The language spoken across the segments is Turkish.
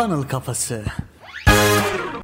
Funnel Kafası.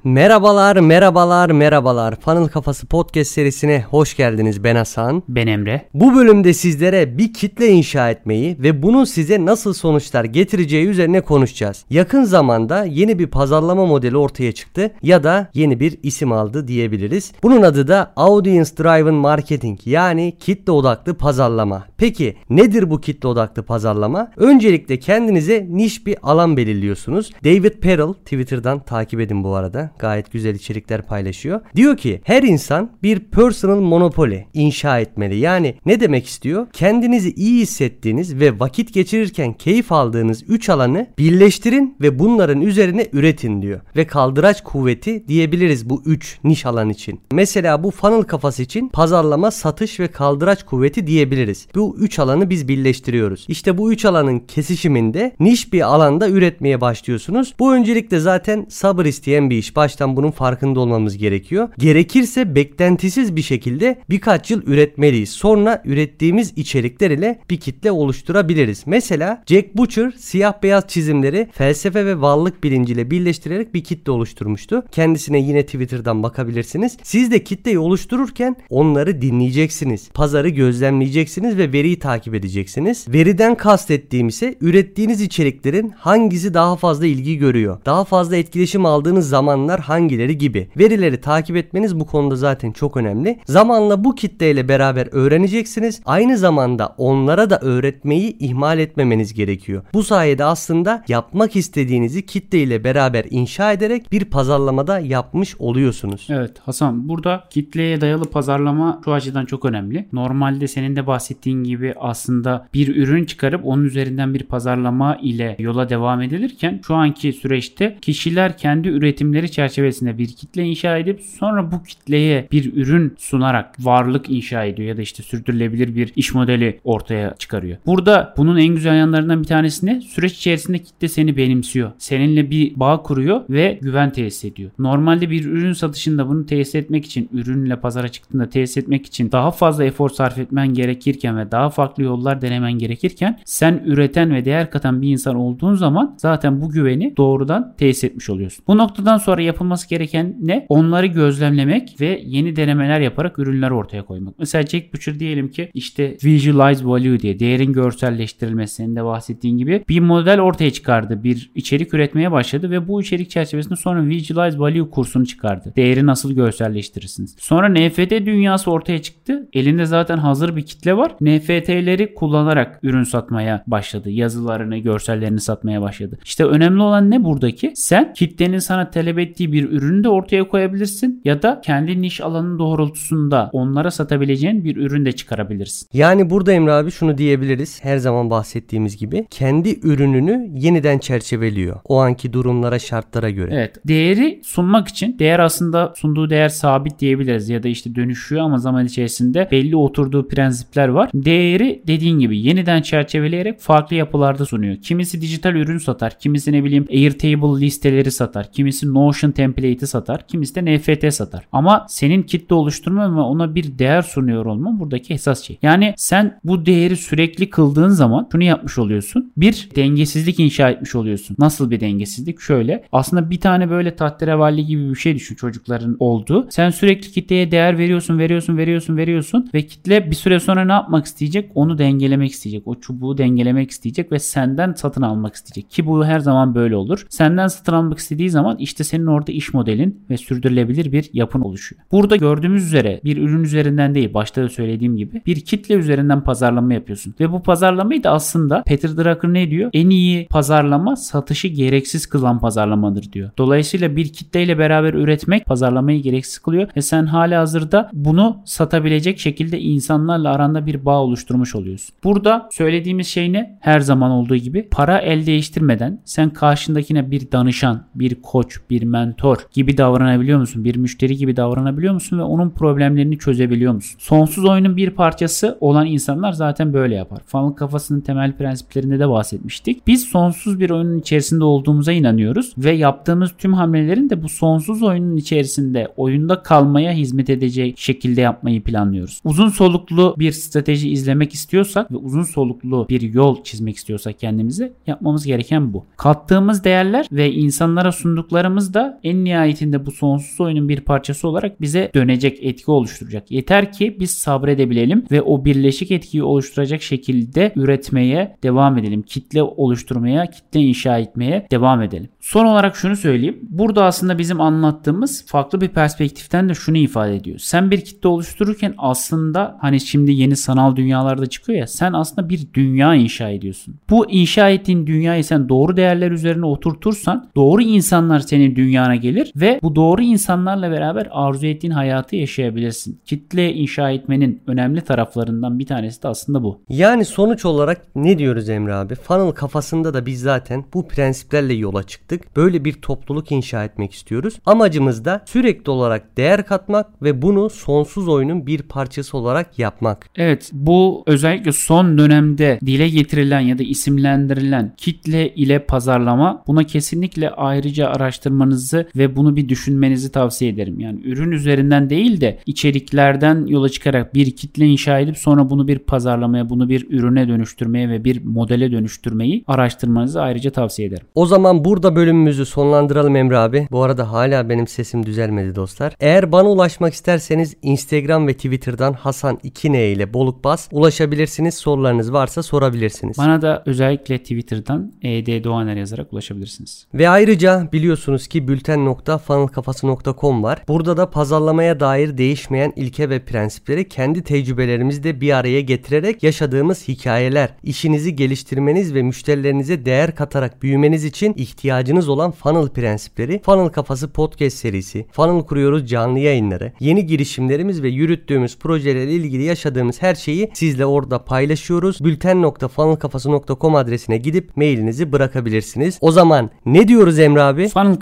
Merhabalar, merhabalar, merhabalar. Funnel Kafası podcast serisine hoş geldiniz. Ben Hasan. Ben Emre. Bu bölümde sizlere bir kitle inşa etmeyi ve bunun size nasıl sonuçlar getireceği üzerine konuşacağız. Yakın zamanda yeni bir pazarlama modeli ortaya çıktı ya da yeni bir isim aldı diyebiliriz. Bunun adı da Audience Driven Marketing yani kitle odaklı pazarlama. Peki nedir bu kitle odaklı pazarlama? Öncelikle kendinize niş bir alan belirliyorsunuz. David Perel Twitter'dan takip edin bu arada gayet güzel içerikler paylaşıyor. Diyor ki her insan bir personal monopoly inşa etmeli. Yani ne demek istiyor? Kendinizi iyi hissettiğiniz ve vakit geçirirken keyif aldığınız 3 alanı birleştirin ve bunların üzerine üretin diyor. Ve kaldıraç kuvveti diyebiliriz bu 3 niş alan için. Mesela bu funnel kafası için pazarlama, satış ve kaldıraç kuvveti diyebiliriz. Bu 3 alanı biz birleştiriyoruz. İşte bu 3 alanın kesişiminde niş bir alanda üretmeye başlıyorsunuz. Bu öncelikle zaten sabır isteyen bir iş baştan bunun farkında olmamız gerekiyor. Gerekirse beklentisiz bir şekilde birkaç yıl üretmeliyiz. Sonra ürettiğimiz içerikler ile bir kitle oluşturabiliriz. Mesela Jack Butcher siyah beyaz çizimleri felsefe ve varlık bilinciyle birleştirerek bir kitle oluşturmuştu. Kendisine yine Twitter'dan bakabilirsiniz. Siz de kitleyi oluştururken onları dinleyeceksiniz. Pazarı gözlemleyeceksiniz ve veriyi takip edeceksiniz. Veriden kastettiğim ise ürettiğiniz içeriklerin hangisi daha fazla ilgi görüyor. Daha fazla etkileşim aldığınız zamanlar bunlar hangileri gibi. Verileri takip etmeniz bu konuda zaten çok önemli. Zamanla bu kitleyle beraber öğreneceksiniz. Aynı zamanda onlara da öğretmeyi ihmal etmemeniz gerekiyor. Bu sayede aslında yapmak istediğinizi kitleyle beraber inşa ederek bir pazarlamada yapmış oluyorsunuz. Evet Hasan burada kitleye dayalı pazarlama şu açıdan çok önemli. Normalde senin de bahsettiğin gibi aslında bir ürün çıkarıp onun üzerinden bir pazarlama ile yola devam edilirken şu anki süreçte kişiler kendi üretimleri çerçevesinde bir kitle inşa edip sonra bu kitleye bir ürün sunarak varlık inşa ediyor ya da işte sürdürülebilir bir iş modeli ortaya çıkarıyor. Burada bunun en güzel yanlarından bir tanesi ne? Süreç içerisinde kitle seni benimsiyor. Seninle bir bağ kuruyor ve güven tesis ediyor. Normalde bir ürün satışında bunu tesis etmek için, ürünle pazara çıktığında tesis etmek için daha fazla efor sarf etmen gerekirken ve daha farklı yollar denemen gerekirken sen üreten ve değer katan bir insan olduğun zaman zaten bu güveni doğrudan tesis etmiş oluyorsun. Bu noktadan sonra yapılması gereken ne? Onları gözlemlemek ve yeni denemeler yaparak ürünler ortaya koymak. Mesela Jack Butcher diyelim ki işte Visualize Value diye değerin görselleştirilmesi senin de bahsettiğin gibi bir model ortaya çıkardı. Bir içerik üretmeye başladı ve bu içerik çerçevesinde sonra Visualize Value kursunu çıkardı. Değeri nasıl görselleştirirsiniz? Sonra NFT dünyası ortaya çıktı. Elinde zaten hazır bir kitle var. NFT'leri kullanarak ürün satmaya başladı. Yazılarını, görsellerini satmaya başladı. İşte önemli olan ne buradaki? Sen kitlenin sana talep ettiği bir ürünü de ortaya koyabilirsin ya da kendi niş alanın doğrultusunda onlara satabileceğin bir ürün de çıkarabilirsin. Yani burada Emre abi şunu diyebiliriz. Her zaman bahsettiğimiz gibi kendi ürününü yeniden çerçeveliyor. O anki durumlara, şartlara göre. Evet. Değeri sunmak için değer aslında sunduğu değer sabit diyebiliriz ya da işte dönüşüyor ama zaman içerisinde belli oturduğu prensipler var. Değeri dediğin gibi yeniden çerçeveleyerek farklı yapılarda sunuyor. Kimisi dijital ürün satar, kimisi ne bileyim Airtable listeleri satar, kimisi Notion template'i satar. Kimisi de NFT satar. Ama senin kitle oluşturma ve ona bir değer sunuyor olman buradaki esas şey. Yani sen bu değeri sürekli kıldığın zaman şunu yapmış oluyorsun. Bir dengesizlik inşa etmiş oluyorsun. Nasıl bir dengesizlik? Şöyle. Aslında bir tane böyle tahterevalli gibi bir şey düşün çocukların olduğu. Sen sürekli kitleye değer veriyorsun, veriyorsun, veriyorsun, veriyorsun ve kitle bir süre sonra ne yapmak isteyecek? Onu dengelemek isteyecek. O çubuğu dengelemek isteyecek ve senden satın almak isteyecek. Ki bu her zaman böyle olur. Senden satın almak istediği zaman işte senin orada iş modelin ve sürdürülebilir bir yapın oluşuyor. Burada gördüğümüz üzere bir ürün üzerinden değil başta da söylediğim gibi bir kitle üzerinden pazarlama yapıyorsun. Ve bu pazarlamayı da aslında Peter Drucker ne diyor? En iyi pazarlama satışı gereksiz kılan pazarlamadır diyor. Dolayısıyla bir kitleyle beraber üretmek pazarlamayı gereksiz kılıyor ve sen hala hazırda bunu satabilecek şekilde insanlarla aranda bir bağ oluşturmuş oluyorsun. Burada söylediğimiz şey ne? Her zaman olduğu gibi para el değiştirmeden sen karşındakine bir danışan, bir koç, bir mentor mentor gibi davranabiliyor musun? Bir müşteri gibi davranabiliyor musun ve onun problemlerini çözebiliyor musun? Sonsuz oyunun bir parçası olan insanlar zaten böyle yapar. Funnel kafasının temel prensiplerinde de bahsetmiştik. Biz sonsuz bir oyunun içerisinde olduğumuza inanıyoruz ve yaptığımız tüm hamlelerin de bu sonsuz oyunun içerisinde oyunda kalmaya hizmet edecek şekilde yapmayı planlıyoruz. Uzun soluklu bir strateji izlemek istiyorsak ve uzun soluklu bir yol çizmek istiyorsak kendimize yapmamız gereken bu. Kattığımız değerler ve insanlara sunduklarımız da en nihayetinde bu sonsuz oyunun bir parçası olarak bize dönecek etki oluşturacak. Yeter ki biz sabredebilelim ve o birleşik etkiyi oluşturacak şekilde üretmeye devam edelim. Kitle oluşturmaya, kitle inşa etmeye devam edelim. Son olarak şunu söyleyeyim. Burada aslında bizim anlattığımız farklı bir perspektiften de şunu ifade ediyor. Sen bir kitle oluştururken aslında hani şimdi yeni sanal dünyalarda çıkıyor ya sen aslında bir dünya inşa ediyorsun. Bu inşa ettiğin dünyayı sen doğru değerler üzerine oturtursan doğru insanlar senin dünyana gelir ve bu doğru insanlarla beraber arzu ettiğin hayatı yaşayabilirsin. Kitle inşa etmenin önemli taraflarından bir tanesi de aslında bu. Yani sonuç olarak ne diyoruz Emre abi? Funnel kafasında da biz zaten bu prensiplerle yola çıktık. Böyle bir topluluk inşa etmek istiyoruz. Amacımız da sürekli olarak değer katmak ve bunu sonsuz oyunun bir parçası olarak yapmak. Evet bu özellikle son dönemde dile getirilen ya da isimlendirilen kitle ile pazarlama buna kesinlikle ayrıca araştırmanızı ve bunu bir düşünmenizi tavsiye ederim. Yani ürün üzerinden değil de içeriklerden yola çıkarak bir kitle inşa edip sonra bunu bir pazarlamaya, bunu bir ürüne dönüştürmeye ve bir modele dönüştürmeyi araştırmanızı ayrıca tavsiye ederim. O zaman burada bölümümüzü sonlandıralım Emre abi. Bu arada hala benim sesim düzelmedi dostlar. Eğer bana ulaşmak isterseniz Instagram ve Twitter'dan Hasan 2N ile Boluk Bas ulaşabilirsiniz. Sorularınız varsa sorabilirsiniz. Bana da özellikle Twitter'dan ED Doğaner yazarak ulaşabilirsiniz. Ve ayrıca biliyorsunuz ki bülten.funnelkafası.com var. Burada da pazarlamaya dair değişmeyen ilke ve prensipleri kendi tecrübelerimizde bir araya getirerek yaşadığımız hikayeler, işinizi geliştirmeniz ve müşterilerinize değer katarak büyümeniz için ihtiyacınız olan funnel prensipleri, Funnel Kafası podcast serisi, Funnel kuruyoruz canlı yayınları, yeni girişimlerimiz ve yürüttüğümüz projelerle ilgili yaşadığımız her şeyi sizle orada paylaşıyoruz. bülten.funnelkafası.com adresine gidip mailinizi bırakabilirsiniz. O zaman ne diyoruz Emre abi? Funnel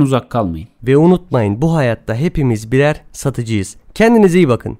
uzak kalmayın. Ve unutmayın bu hayatta hepimiz birer satıcıyız. Kendinize iyi bakın.